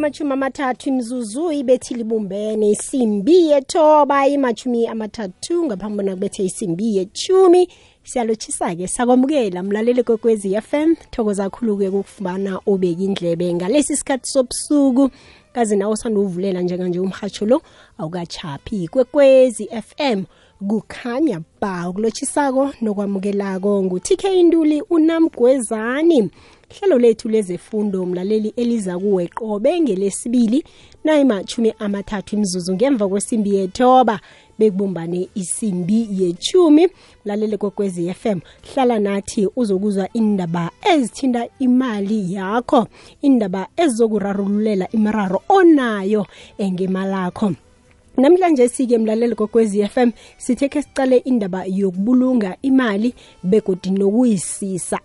imachumi amathathu imzuzu ibethi libumbene isimbi yethoba imachumi amathathu ngaphambi bona kubethe isimbi yechumi siyalotshisa-ke sakwamukela mlaleli kokwezi FM thokoza kakhulu-ke kukufumana ubeka indlebe ngalesi sikhathi sobusuku. Kazi nawe usanduwuvulela njenganje umhatsho lo awukachaphi kwekwezi FM kukhanya ba kulotshisako nokwamukelako ngu-tk intuli unamgwezani hlelo lethu lezefundo mlaleli eliza kuwe qobe ngelesibili nayimatshumi amathathu imzuzu ngemva kwesimbi yethoba. Bekubumbane isimbi yechumi mlaleli kokwezi FM hlala nathi uzokuzwa indaba ezithinta imali yakho indaba ezizokurarululela imiraro onayo engemalakho. Namhlanje sike mlaleli kokwezi FM sithe ke sicale indaba yokubulunga imali begodi nokuyisisa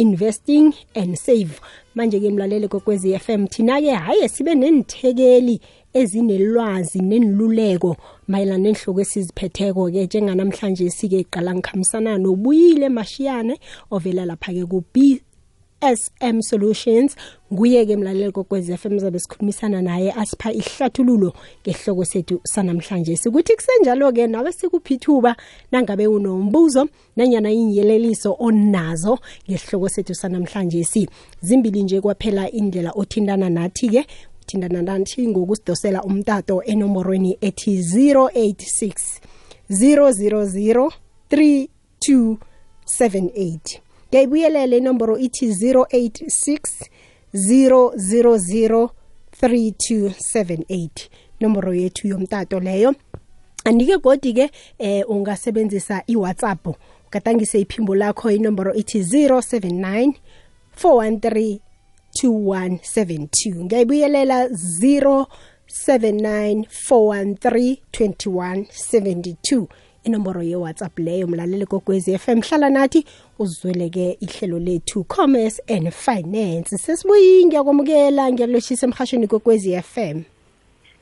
investing and save. Manje ke mlaleli kokwezi FM thina ke haye sibe nenithekeli ezinelwazi neniluleko mayelana nenhloko esiziphetheko ke njenganamhlanje sike iqala ngikhambisana nobuyile mashiyane ovela lapha ke ku SM Solutions. Nguye-ke mlaleli kokwezi FM zabe sikhulumisana naye asipha ihlathululo ngehloko sethu sanamhlanje. Sikuthi kusenjalo-ke nawe sikuphithuba nangabe unombuzo nanyana inyeleliso onazo ngehloko sethu sanamhlanje. Si zimbili nje kwaphela indlela othintana nathi-ke. Uthintana nathi ngokusidosela umtato enomorweni ethi 086 000 3278 ngiyayibuyelela inomboro ithi 086 000 3278 nomboro yethu yomtato leyo. Andike godi-ke eh ungasebenzisa iwhatsapp. Ugadangise iphimbo lakho inomboro ithi 079 413 2172 ngiyayibuyelela 079 413 2172 inomboro ye-whatsapp leyo mlaleli kokwezi FM hlala nathi uzweleke ihlelo lethu commerce and finance sesibuyi ngiyakwamukela ngiyakuloshisa emhashweni kokwezi FM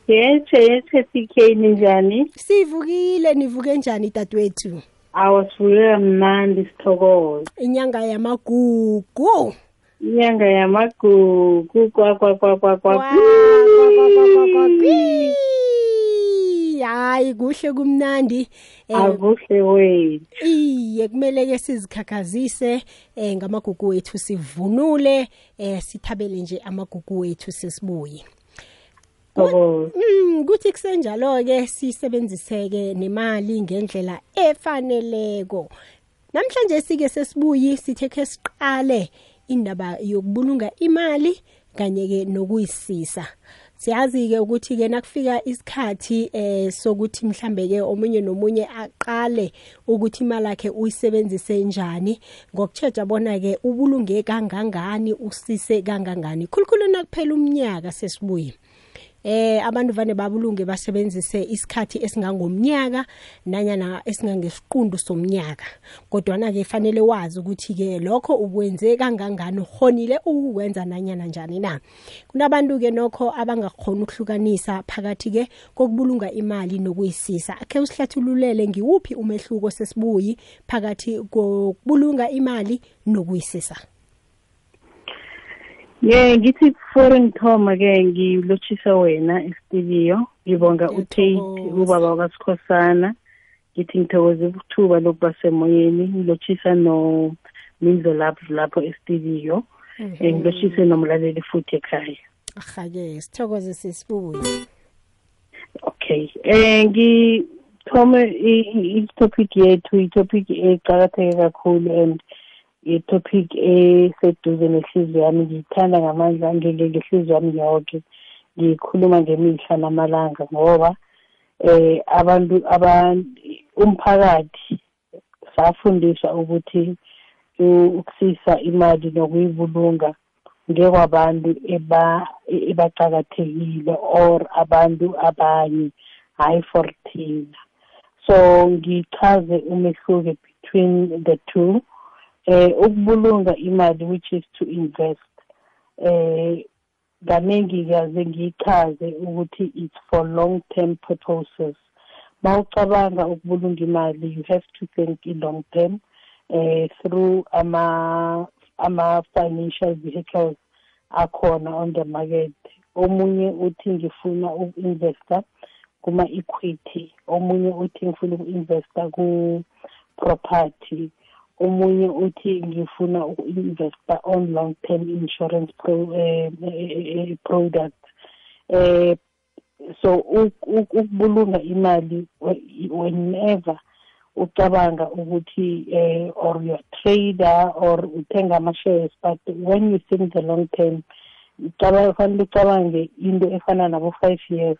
yethe yethe CK ninjani sivukile nivuke njani dadwethu awasivuke mnandi sithokoza inyanga yamagugu inyanga yamagugu kwakwakwakwakwa hayi kuhle kumnandi akuhle wethu. Iye kumele ke sizikhakhazise eh ngamagugu wethu sivunule eh sithabele nje amagugu wethu sesibuye Mm kuthi kusenjalo ke sisebenziseke nemali ngendlela efaneleko. Namhlanje sike sesibuyi sithe ke siqale indaba yokubulunga imali kanye ke nokuyisisa. Siyazi ke ukuthi ke nakufika isikhathi eh sokuthi mhlambe ke omunye nomunye aqale ukuthi imali yakhe uyisebenzise njani. Ngokutsheja bona ke ubulunge kangangani usise kangangani. Khulukhulu nakuphela umnyaka sesibuye. Eh abantu vane babulunge basebenzise isikhathi esingangomnyaka nanyana esingangesiqundu somnyaka. Kodwa na ke fanele wazi ukuthi ke lokho ukwenze kangangani uhonile ukwenza nanyana njani na? Kunabantu ke nokho abangakhona ukuhlukanisa phakathi ke kokubulunga imali nokuyisisa. Akhe usihlathululele ngiwuphi umehluko sesibuyi phakathi kokubulunga imali nokuyisisa. Ye ngithi before ngithoma ke ngilotshisa wena estudio. Ngibonga utate ubaba wakasikhosana ngithi ngithokoze ukuthuba lokuba semoyeni. Ngilotshisa no Minzo lapho lapho um eh, ngilotshise nomlaleli futhi ekhaya. Ahake sithokoze sisibuye okay. Eh ngithome i-topic yethu i-topic eqakatheke kakhulu and i-topic eseduze nehliziyo yami. Ngiyithanda ngamandla ngeke ngehliziyo yami yonke. Ngikhuluma ngemihla namalanga ngoba eh abantu aba umphakathi safundiswa ukuthi u- ukusisa imali nokuyibulunga ngekwabantu eba ebaqakathekile or abantu abanye hayi for thina. So ngichaze umehluko between the two. Eh ukubulunga imali which is to invest. Eh kaningi kaze ngichaze ukuthi it's for long term purposes. Mawucabanga ukubulunga imali you have to think in long term eh through ama ama financial vehicles akhona on the market. Omunye uthi ngifuna uku-investa kuma-equity. Omunye uthi ngifuna uku-investa ku-property. Omunye uthi ngifuna uku-investa on long term insurance pro, eh, eh, product. Eh so ukubulunga imali whenever ucabanga ukuthi eh or you're trader or uthenga ama-shares but when you think the long term fanele ucabange into efana nabo-five years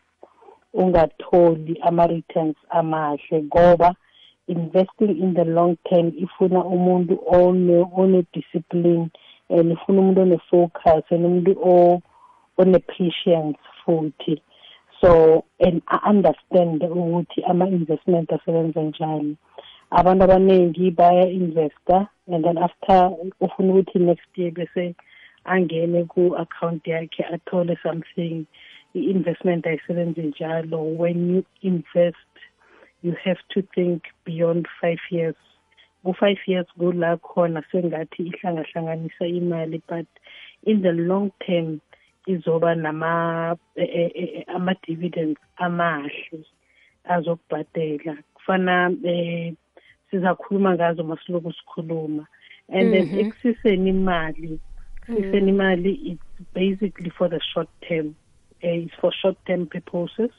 ungatholi ama-returns amahle ngoba investing in the long term ifuna umuntu one-discipline and ifuna umuntu one-focus and umuntu one-patience futhi. So and I understand ukuthi ama-investment asebenza njani. Abantu abaningi baya-investa and then after ufuna ukuthi next year bese angene ku-account yakhe athole something i-investment ayisebenzi njalo. When you invest you have to think beyond five years. Ku-five years kula khona sengathi ihlangahlanganisa imali but in the long term izoba nama e, e, e, ama-dividends amahle azokubhadela. Kufana eh sizakhuluma ngazo masiloku sikhuluma. And then Mhm. ekusiseni imali ekusiseni imali it's basically for the short term uh, it's for short term purposes. for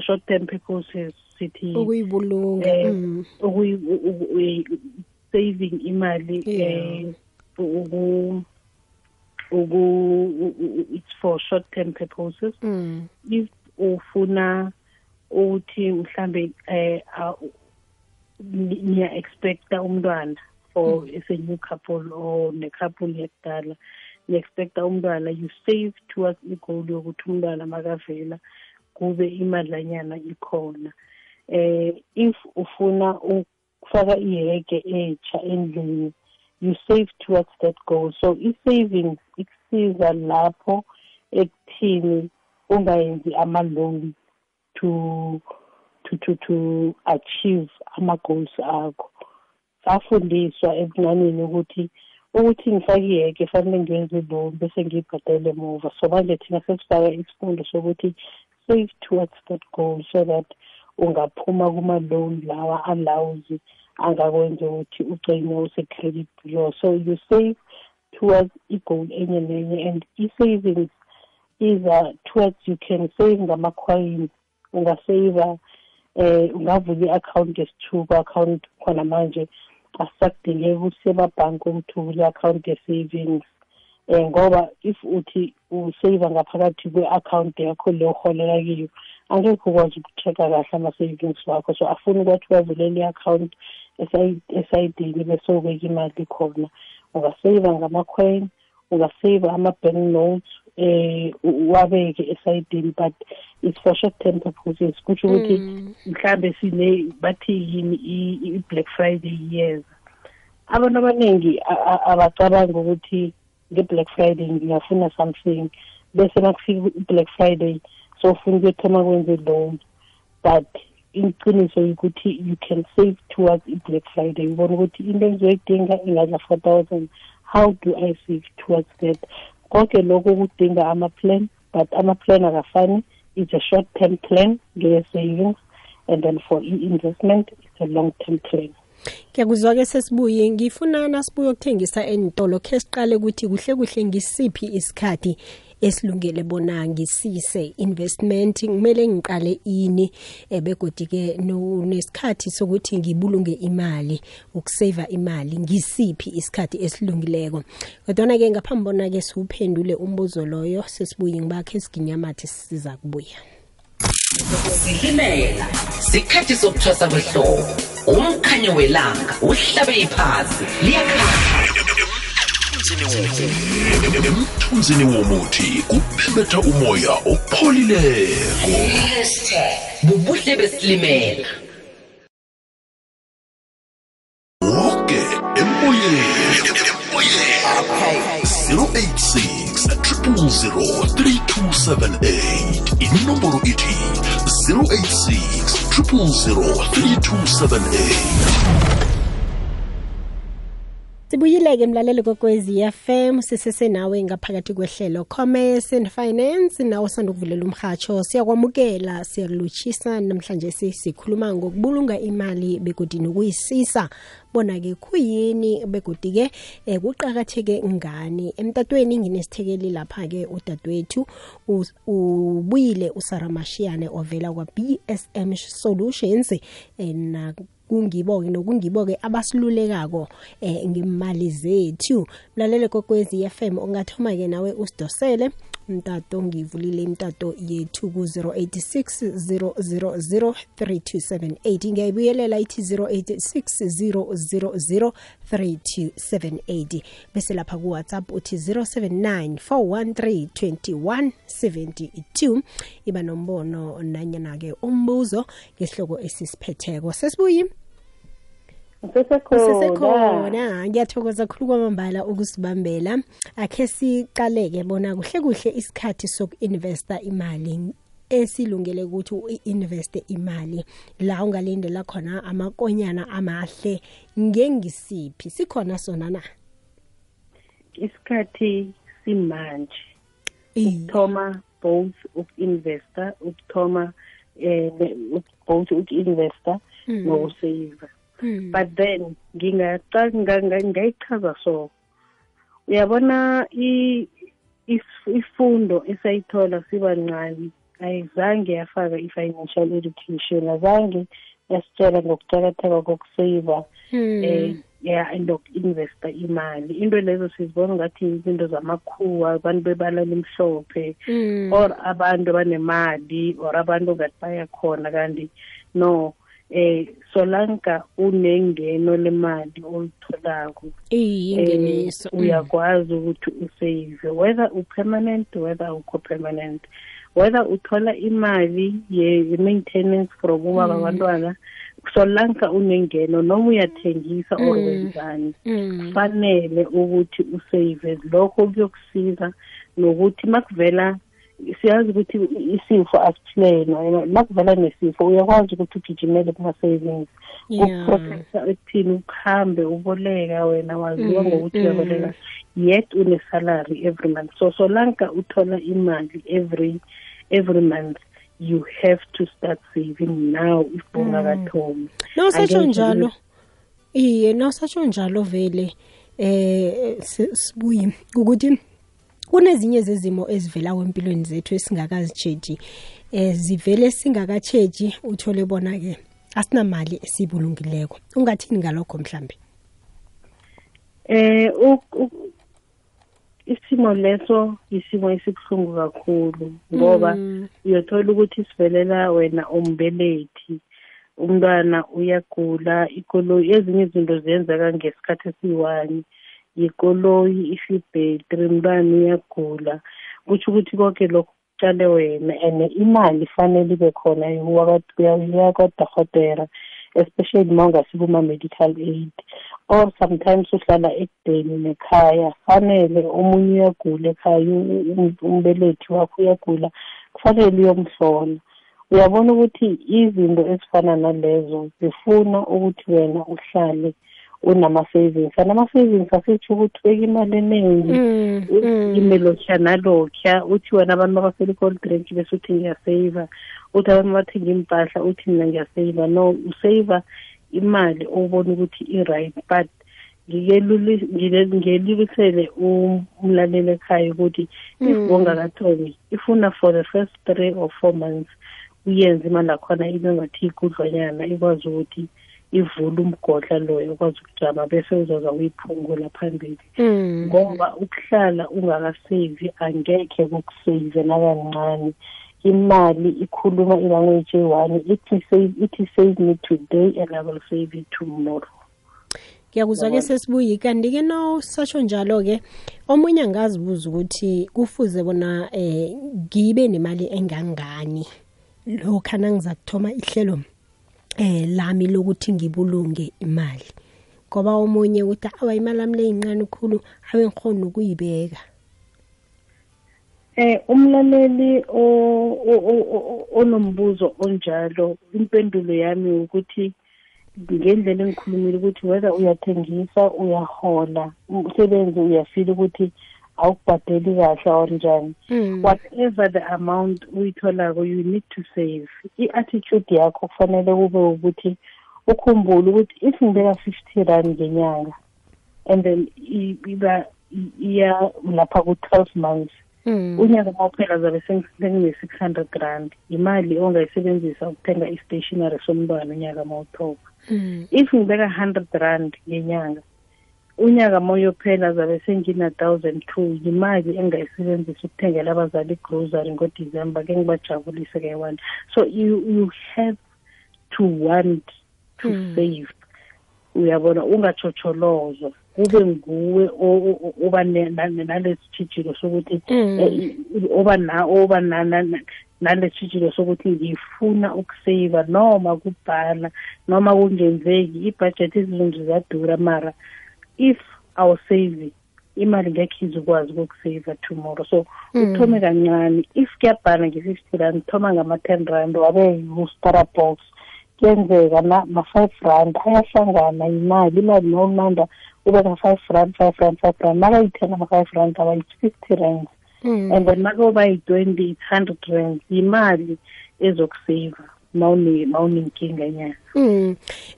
short term purposes sithi ukuyibulunga Eh, mm. ukuyi- saving imali eh uku uku it's for short term purposes Mm. if ufuna ukuthi mhlambe eh niya expecta umntwana for is a new couple or ne couple yakudala ni expecta umntwana you save towards igoal yokuthi umntwana makavela kube imadlanyana ikhona. Eh if ufuna ukufaka ihege etsha endlini you save towards that goal. So i-savings ikusiza lapho ekuthini ungayenzi ama-loan to to to to achieve ama-goals akho. Safundiswa ebuncanini ukuthi ukuthi ngifake iheke fanele ngenze loan bese ngiyibhadele emuva. So manje thina sesifaka isifundo sokuthi save towards that goal so that ungaphuma kuma-loan lawa allows angakwenza ukuthi ugcine use-credit bureau so you save towards i-goal enye nenye and i-savings iza towards you can save ngama-coins. Ungaseva eh ungavula i-account yesithu ku-account khona manje asisakudingeki usebabhanki ukuthi uvule i-account ye-savings. Um ngoba if uthi usave ngaphakathi kwe-account yakho le uholela kiyo angekho ukwazi ukucheck-a kahle ama-savings wakho. So afuna ukuthi uwavulele i-account esayidini bese ubeka imali khona. Ungasave ngama-coin ungasave ama-bank notes eh wabeke esayidini but it's for short term purposes. Kusho ukuthi Mm. mhlambe sine bathi yini i- i-black friday yeza abantu abaningi a- a- abacabanga ukuthi nge-black friday ngingafuna something. Bese makufika i-black friday so ufuna ukuyothoma kwenze loan. But iqiniso ukuthi you can save towards i-black friday. Ubona ukuthi into engizoyidinga ingadla four thousand. How do i save towards that? Konke lokho kudinga ama-plan but ama-plan akafani. It's a short term plan ngeye-savings and then for i-investment it's a long term plan ngiyakuzwa-ke sesibuye ngifuna nasibuye ukuthengisa entolo khe siqale ukuthi kuhle kuhle ngisiphi isikhathi esilungele bona ngisise investment. Kumele ngiqale ini eh, begodi-ke no- nesikhathi sokuthi ngibulunge imali ukuseva imali ngisiphi isikhathi esilungileko. Kodwana-ke ngaphambi bona-ke siwuphendule umbuzo loyo sesibuye ngibakhe esiginyamathi siza kubuya. Silimela sikhathi sokuthwasa kwehlobo umkhanyo welanga uhlabe iphazi liyakhanya emthunzini womuthi kuphebetha umoya opholileko. Bubuhle besilimela. Woke emoyeni. 086 3003278 inomboro ithi 086 3003278 sibuyile-ke mlaleli kokwezi FM sisesenawe ngaphakathi kwehlelo commerce and finance. Nawo sanda ukuvulela umhatsho siyakwamukela siyakulutshisa namhlanje sikhuluma ngokubulunga imali begodi nokuyisisa. Bona-ke khuyini begodi-ke um kuqakatheke ngani? Emtatweni nginesithekeli lapha-ke udadewethu ubuyile usaramashiyane ovela kwa-bsm solutions um kungibo-ke nokungibo-ke abasilulekako eh ngemali zethu. Mlalele kokwezi FM ungathoma-ke nawe usidosele. Mtato ngivulile imtato yethu ku-086 000 3278 ngiyayibuyelela ithi 086 000 3278 bese lapha kuwhatsapp uthi 079 413 2172 iba nombono nanyana-ke umbuzo ngesihloko esisiphetheko sesibuyi usesekhona ngiyathokoza khulu kwamambala ukusibambela. Akhe siqaleke bona kuhle kuhle isikhathi soku-investa imali esilungele ukuthi u-investe imali. La ungalindela khona amakonyana amahle ngengisiphi? Sikhona sona na? Isikhathi simanje ukuthoma both uku-investa ukuthoma eh both uku-investa nokusave but then ngingayichaza so uyabona ifundo esayithola sibancane ayizange yafaka i-financial education azange yasitshela ngokucakatheka kokuseyiva um ya noku-investa imali. Into lezo sizibona ngathi izinto zamakhuwa abantu bebalala elimhlophe or abantu abanemali or abantu ongathi bayakhona. Kanti no eh solanka unengeno lemali olitholako iyingeniso uyakwazi ukuthi usave whether upermanent whether ukho permanent. Whether uthola imali ye-maintenance from ubaba abantwana solanka unengeno noma uyathengisa or wenzani kufanele ukuthi usave lokho kuyokusiza nokuthi makuvela siyazi ukuthi isifo asiplan makuvela nesifo uyakwazi ukuthi ugijimele kuma-savings ukuprotecta ekuthini ukuhambe uboleka wena waziwa ngokuthi uyaboleka. yet une-salary every month. So solanka uthola imali every every month you have to start saving now if ungakathomi nawusatsho njalo. iye nawusatsho njalo vele eh sibuye ukuthi kunezinye zezimo ezivela kwempilweni zethu esingakazijeji eh zivele singakatsheji uthole bona ke asinamali esibulungileko ungathini ngalokho mhlambe? Eh isimo leso isimo esibuhlungu kakhulu ngoba uyothola ukuthi sivelela wena umbelethi. Umntwana uyagula ikoloyi ezinye izinto ziyenzeka ngesikhathi esiyi-one. Yikoloyi ifibhetri umntwana uyagula kutsho ukuthi konke lokho kutshale wena and imali fanele ibe khona uya kwadorhotera especially ma ungasikuma-medical aid. Or sometimes uhlala ekudeni nekhaya fanele omunye uyagula ekhaya umbelethi wakho uyagula kufanele uyomhlola. Uyabona ukuthi izinto ezifana nalezo zifuna ukuthi wena uhlale unama-savings. Anama-savings asitsho ukuthi ubeka imali eningi. Imelokya nalokya uthi wena abantu abasela i-cold drink bese uthi ngiyaseva uthi abantu bathenga impahla uthi mina ngiyaseva no useva imali obona ukuthi i-right but ngiyelilisele umlaleli ekhaya ukuthi if bongakathomi ifuna for the first three or four months uyenze imali akhona ibe ngathi ikudlwanyana ikwazi ukuthi ivule umgodla loyo ukwazi ukujama bese uzoza uyiphungula phambili. Ngoba ukuhlala ungakasevi angekhe kukusave nakancane. Imali ikhuluma ilanguage eyi-one ithi save ithi save me today and i will save you tomorrow. Ngiyakuzwa-ke sesibuyi kanti-ke nawusatsho njalo-ke omunye angazibuza ukuthi kufuze bona eh ngibe nemali engangani? Lokhu nangiza kuthoma ihlelo eh lami lokuthi ngibulunge imali. Ngoba omunye uthi awa imali ami leyincane khulu abe ngikhona ukuyibeka eh umlaleli onombuzo onjalo impendulo yami ukuthi ngendlela engikhulumile ukuthi whether uyathengisa uyahola umsebenzi uyafila ukuthi awukubhadeli kahle or njani whatever the amount uyitholako you you need to save i-attitude yakho kufanele kube ukuthi ukhumbule ukuthi if ngibeka fifty rand ngenyanga and then iba iya lapha ku-twelve months Mm. unyaka mawuphela zabe sengine-six hundred rand imali ongayisebenzisa ukuthenga i-stationary somntwana unyaka mawuthoba Mm. if ngibeka hundred rand ngenyanga unyaka moyophela zabe sengina-thousand two yimali engayisebenzisa ukuthengela abazali i-grocery ngodisemba ke ngibajabulise ke-one so you, you have to want to Mm. save. Uyabona ungatshotsholozo kube nguwe o- o- o- oba ne- na- nalesitshijilo sokuthi Mm. eh, i- oba na oba na- na- na- nalesitshijilo sokuthi ngifuna ukuseva noma kubhala noma kungenzeki. Ibhajethi izinto ziyadura mara. If awusevi imali ngekhe izokwazi ukukuseva tomorrow. So uthome kancane. If kuyabhala nge-fifty rand thoma ngama-ten rand wabe ustara box kuyenzeka ma-five rand. Ayahlangana imali imali nomanda ubeka five rand five rand five rand. Makayithenga ama-five rand aba fifty rand. Mm. and then makuba yi-twenty it's hundred rand. Yimali ezokuseva mawunenkinga nyana Mm.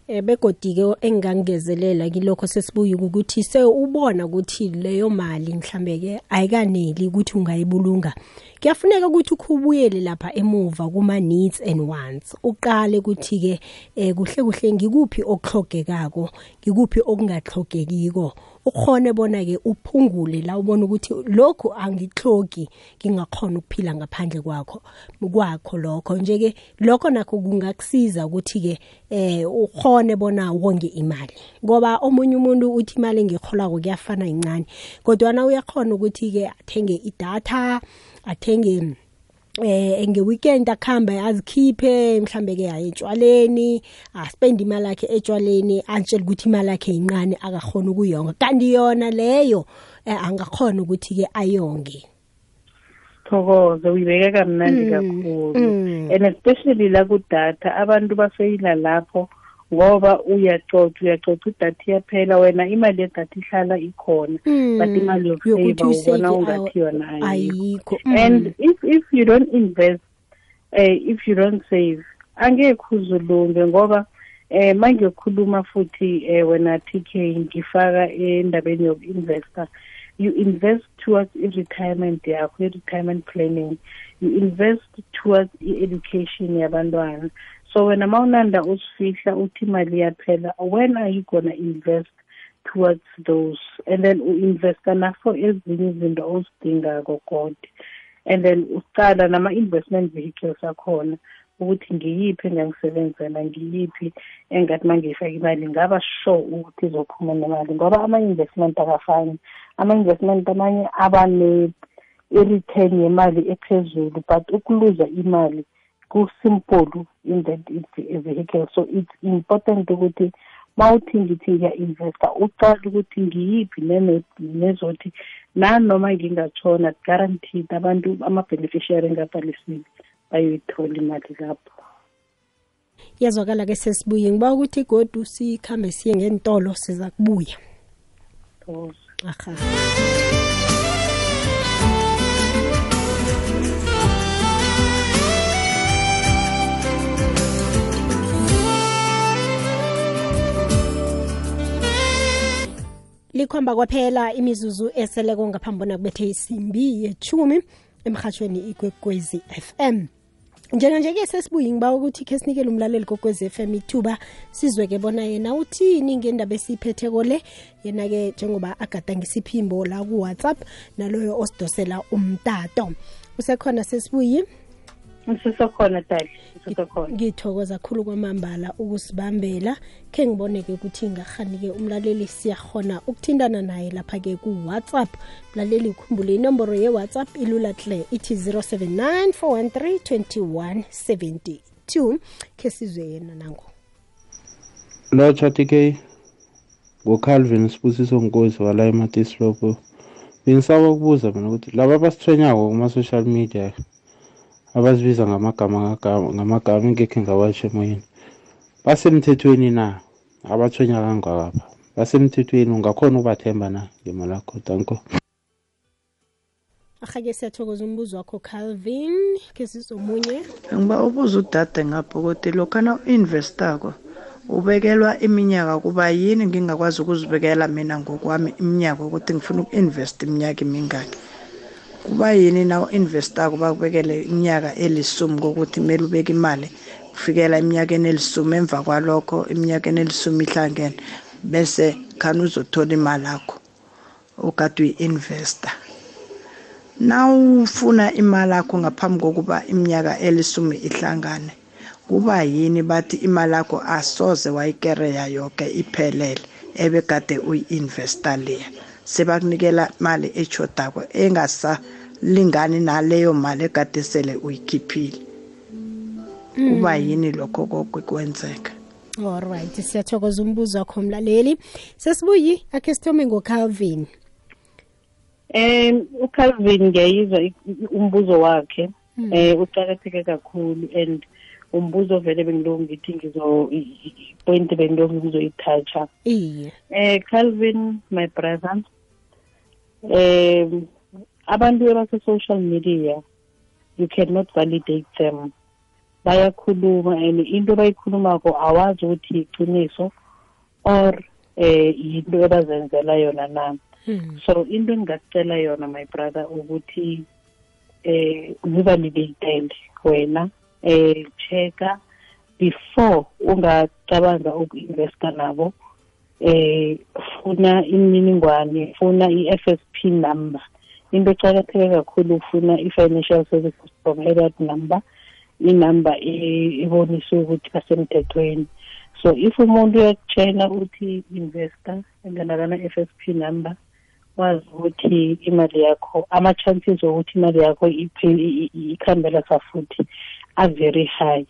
Eh begodi ke engangezelela kilokho sesibuya ukuthi se ubona ukuthi leyo mali mhlambe ke ayikaneli ukuthi ungayibulunga. Kuyafuneka ukuthi ukhubuyele lapha emuva kuma needs and wants. Uqale ukuthi ke eh kuhle kuhle ngikuphi okuhlogekako, ngikuphi okungahlogekiko. ukhone bona ke uphungule la ubona ukuthi lokhu angihloki ngingakhona ukuphila ngaphandle kwakho kwakho lokho nje ke lokho nakho kungakusiza ukuthi ke eh ukhone bona wonge imali ngoba omunye umuntu uthi imali engikholako kuyafana incane kodwa na uyakhona ukuthi ke athenge idatha athenge eh enge weekend akhamba azikhiphe mhlambe ke aye etshwaleni aspend imali yakhe etshwaleni antshela ukuthi imali yakhe incane akakhona ukuyonga. Kanti yona leyo eh, angakhona ukuthi ke ayonge. Thokoze uyibeke kamnandi kakhulu. mm. and especially la kudatha abantu bafeyila lapho ngoba uyacoca uyacoca idatha iyaphela wena imali yedatha ihlala ikhona but imali yokusave ubona ungathi yona ayikho. And if if you don't invest eh if you don't save angekho uzulunge ngoba eh mangiyokhuluma futhi eh wena TK ngifaka endabeni yoku-investor you invest towards i-retirement yakho i-retirement planning. You invest towards i-education yabantwana so wena mawunanda usifihla uthi imali iyaphela when are you gonna invest towards those? And then u-investa nafo ezinye izinto ozidingako kodwa and then uqala nama-investment vehicles akhona ukuthi ngiyiphi engangisebenzela ngiyiphi engathi mangiyifaka imali ngaba sure ukuthi izophuma nemali ngoba ama-investment akafani. Ama-investment amanye aba i-return yemali ephezulu but ukuluza imali kusimple in that it's a vehicle. So it's important ukuthi mawuthi ngithi ngiya-investa uqale ukuthi ngiyiphi nene- nezothi nanoma ngingatshona guaranteed abantu ama-beneficiary engabhalisiwe bayoyithola imali lapho. Yazwakala ke sesibuye. Ngiba ukuthi godu sikhambe siye ngentolo siza kubuya. Thokoza. aha. Likhomba kwaphela imizuzu eseleko ngaphambi bona kubethe isimbi yechumi emhatshweni ikwekwezi FM njenganje-ke sesibuyi ngiba ukuthi khe sinikele umlaleli kokwezi FM ithuba sizweke bona yena uthini ngendaba esiyiphetheko le. Yena-ke njengoba agadangisa iphimbo la ku-whatsapp naloyo osidosela umtato. Usekhona sesibuyi sisekhona dali ngithokoza khulu kwamambala ukusibambela khe ngiboneke ukuthi ngarhani-ke umlaleli siyakhona ukuthintana naye lapha-ke ku-whatsapp. Mlaleli ukhumbule inomboro ye-whatsapp ilula tle ithi 079 413 2172 khe sizwe yena nango. Lo chati ke ngucalvin sibusiso nkosi wala ematislopo. Bengisaba ukubuza mina ukuthi laba abasithwenyako kuma-social media abazibiza ngamagama ngamagama engekhe ngawatsho emoyeni. Basemthethweni na? Abathwenya kangakapha basemthethweni ungakhona ukubathemba na? Ngema lakho danko ahake siyathokoza umbuzo wakho calvin ke sizomunye ngiba ubuza udade ngapho ukuthi lokhana u-investako ubekelwa iminyaka kuba yini ngingakwazi ukuzibekela mina ngokwami iminyaka ukuthi ngifuna uku-invest iminyaka imingaki kuba yini na u-investako bakubekele iminyaka elisumi kokuthi kumele ubeke imali kufikela eminyakeni elisumi emva kwalokho eminyakeni elisumi ihlangene bese khani uzothola imali yakho okade uyi-investa nawufuna imali yakho ngaphambi kokuba iminyaka elisumi ihlangane kuba yini bathi imali yakho asoze wayikereya yonke iphelele ebekade uyi-investa leya. Sebakunikela imali echodako engasalingani naleyo mali ekade sele uyikhiphile. Kuba yini lokho kokwenzeka allright alright siyathokoza umbuzo wakho mlaleli. Sesibuyi akhe sithome ngocalvin. Um ucalvin ngiyayizwa umbuzo wakhe. Um uqakatheke kakhulu and umbuzo vele bengiloku ngithi ngizo i- i- ipoint bengiloku ngizoyithatsha iye. Eh Calvin my brother um abantu abase-social media you cannot validate them. Bayakhuluma and into bayikhulumako awazi ukuthi iqiniso or eh yinto ebazenzela yona na. Hmm. so into engingakucela yona my brother ukuthi eh zivalidate wena eh checka before ungacabanga uku-investa nabo eh funa imininingwane funa i-FSP number into eqakatheke kakhulu ufuna i-financial services provider number inumber e- ebonisa ukuthi basemthethweni so if umuntu uyakutshela ukuthi investor enganakana FSP number wazi ukuthi imali yakho ama-chances wokuthi imali yakho ikhambela safuthi are very high.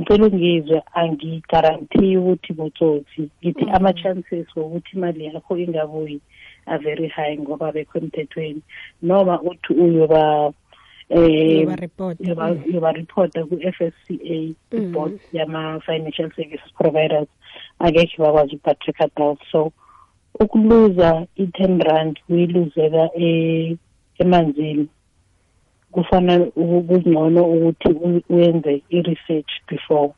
Ngicela ungizwe angigarantiyi ukuthi butsotsi ngithi ama-chances wokuthi imali yakho ingabuyi are very high ngoba bekho emthethweni. Noma uthi uyoba eh Uyoba-report. uyoba- uyoba-reporta ku-FSCA i-board yama-financial services providers angekhe bakwazi ukubatracker down. So ukuluza i-ten rand uyiluzela e- emanzini kufanele uku- kungcono ukuthi u- wenze i-research before.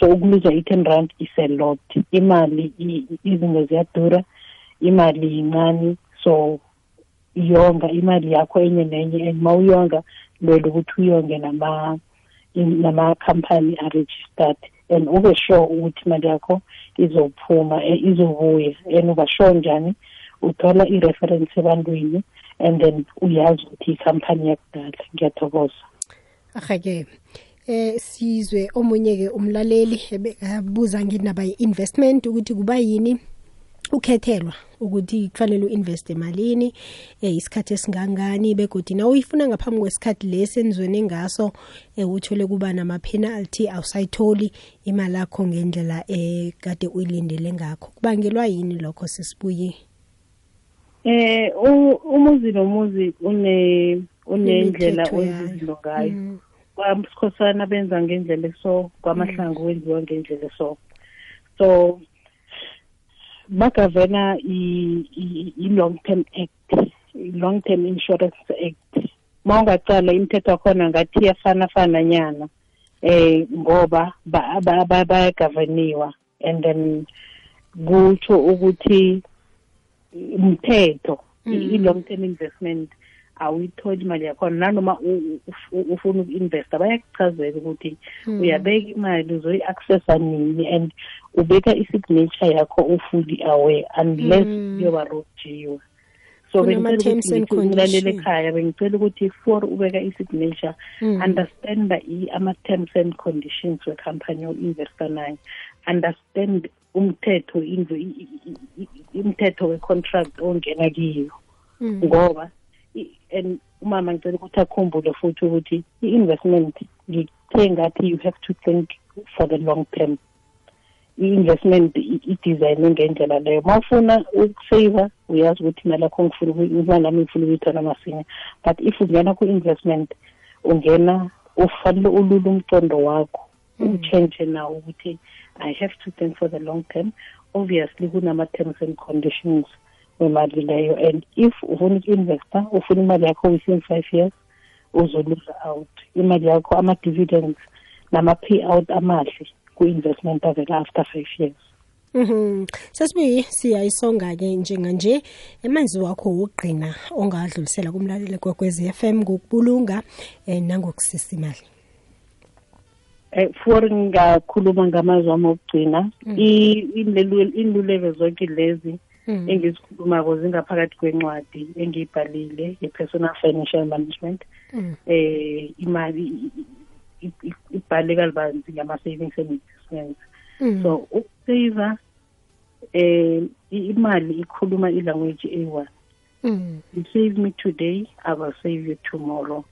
So ukuluza i-ten rand is a lot. Imali i- i- izinto ziyadura. Imali yincane so yonga imali yakho enye nenye and ma uyonga lwela ukuthi uyonge nama in- nama-company are-registered and ube sure ukuthi imali yakho izophuma eh, izobuya and uba sure njani uthola i-reference ebantwini and then uyazi ukuthi ikhampani yakudala. Ngiyathokoza. Ahake eh sizwe omunye ke umlaleli ebekabuza nginaba investment ukuthi kuba yini ukhethelwa ukuthi kufanele uinvest emalini eh isikhathi esingangani begodi na uyifuna ngaphambi kwesikhathi lesi enizweni ngaso eh uthole kuba nama penalty awusayitholi imali yakho ngendlela eh kade uyilindele ngakho. Kubangelwa yini lokho sisibuye? Eh u- umuzi nomuzi une unendlela Imithetho yayo. ozizinto ngayo. Kwamsikhosana benza ngendlela so kwamahlangu wenziwa ngendlela so so i- i-long term act i-long term insurance act. Ma ungacala imithetho wakhona ngathi iyafana-fana nyana eh ngoba ba- ba- ba- bayagaveniwa. And then kutsho ukuthi umthetho i-long term investment awuyitholi imali yakhona. Nanoma ufuna uku-investa bayakuchazela ukuthi uyabeka imali uzoyi-accessa nini. And ubeka i-signature yakho ufully aware unless kuyoba rojiwe so Kunama bengicela terms ukuthi and ngithi umlaleli conditions. ekhaya bengicela ukuthi for ubeka i-signature understand i- ama-terms and conditions wekhampani o-investa nayo understand umthetho indlu i- i- i- i- umthetho we-contract ongena kiyo. Ngoba i- and umama ngicela ukuthi akhumbule futhi ukuthi i-investment ngithe ngathi you have to think for the long term. I-investment i- idesignwe ngendlela leyo. Ma ufuna ukusave uyazi ukuthi imali yakho ngifuna imali yami ngifuna ukuyithola masinya. But if ungena ku-investment ungena ufanele ulule umcondo wakho. Uchange now ukuthi i have to think for the long term. Obviously kunama-terms and conditions wemali leyo. And if ufuna uku-investa ufuna imali yakho within five years uzoluza out. Imali yakho ama-dividends nama-payout amahle ku-investment avela after five years Mhm. Sesibuyi siyayisonga ke njenganje emanzi wakho wogqina ongadlulisela kumlaleli kwekwezi FM ngokubulunga eh nangokusisa imali. eh for ngakhuluma ngamazwi ami okugcina i- inlelu- inluleko zonke lezi Mm. engizikhulumako zingaphakathi kwencwadi engiyibhalile ye-personal financial management Mm. eh imali i- i- i- ibhale kalubanzi ngama-savings and investments Mm. so ukusave eh i- imali ikhuluma ilanguage eyi-one. Mm. you save me today i will save you tomorrow.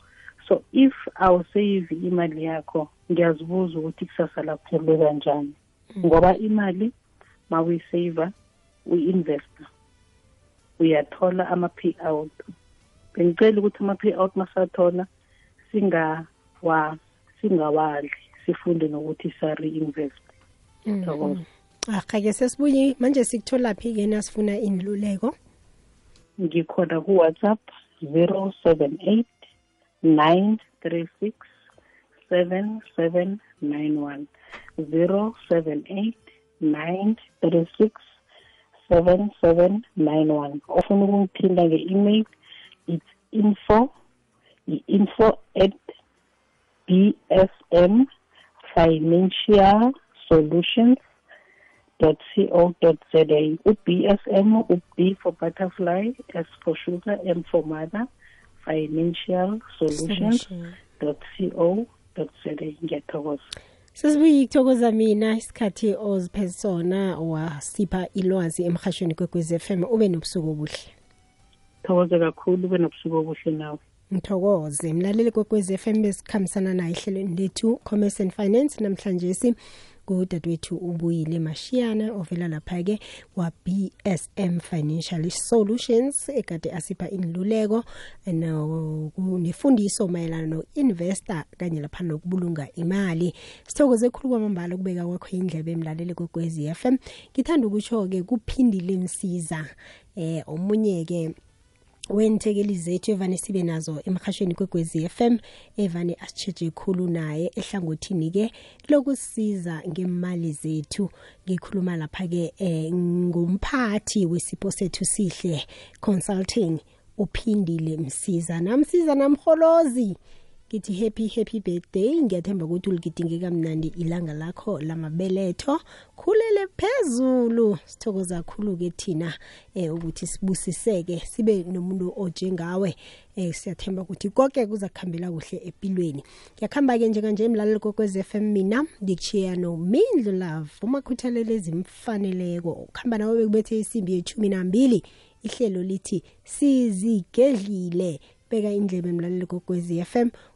So if awusave imali yakho ngiyazibuza ukuthi kusasa lakho libe kanjani ngoba imali ma uyisave uyi-investa uyathola ama-payout. Bengicela ukuthi ama-payout masathola singawa singawadli sifunde nokuthi sari-invest. Mm. arha-ke sesibuye manje sikutholaphi-ke nasifuna iniluleko ngikhona ku-whatsapp 078 936 7791 078 936 7791 ofuna ukungithinda nge-email it's info i-info at bsm financial solutions dot .co.za u-BSM u-B for butterfly S for sugar M for mother financial solutions dot co dot za ngiyathokoza. Sesibuyi ikuthokoza mina isikhathi oziphesona sona wasipha ilwazi emhashweni kwekwez f m. Ube nobusuku obuhle. Thokoze kakhulu ube nobusuku obuhle nawe ngithokoze. Mlaleli kwekwezi FM besikhambisana naye ehlelweni lethu commerce and finance. Namhlanje si kudadewethu ubuyile mashiyana ovela lapha-ke kwa-bsm financial solutions ekade asipha inluleko no- nefundiso mayelana no-investor kanye lapha nokubulunga imali. Sithokoze khulu kwamambala ukubeka kwakho indlebe emlaleli kwekwezi FM ngithanda ukutsho-ke kuphindile msiza eh omunye-ke wenthekeli zethu evane sibe nazo emhashweni kwegwezi FM evane asitsheje khulu naye ehlangothini-ke lokusiza ngemali zethu. Ngikhuluma lapha-ke eh, ngumphathi wesipho sethu sihle consulting uphindile msiza namsiza namholozi ngithi happy happy birthday. Ngiyathemba ukuthi uligidinge kamnandi ilanga lakho lamabeletho. Khulele phezulu. Sithokoza kakhulu-ke thina eh, ukuthi sibusiseke sibe nomuntu ojengawe eh, siyathemba ukuthi konke kuza kuhambela kuhle empilweni ngiyakuhamba-ke njenganje emlaleli kokwez FM mina ngikuchiya nomindlu love. Umakhuthalelo ezimfaneleko. Ukuhamba nawe bekubethe isimbi yethumi nambili. Ihlelo lithi sizigedlile. Beka indlebe emlaleli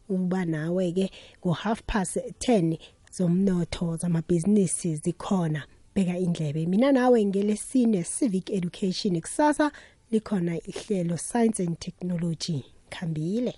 kokwezi FM uba nawe-ke ngo-half past 10 zomnotho zamabhizinisi zikhona. Beka indlebe. Mina nawe ngelesine civic education kusasa likhona ihlelo science and technology. Khambile.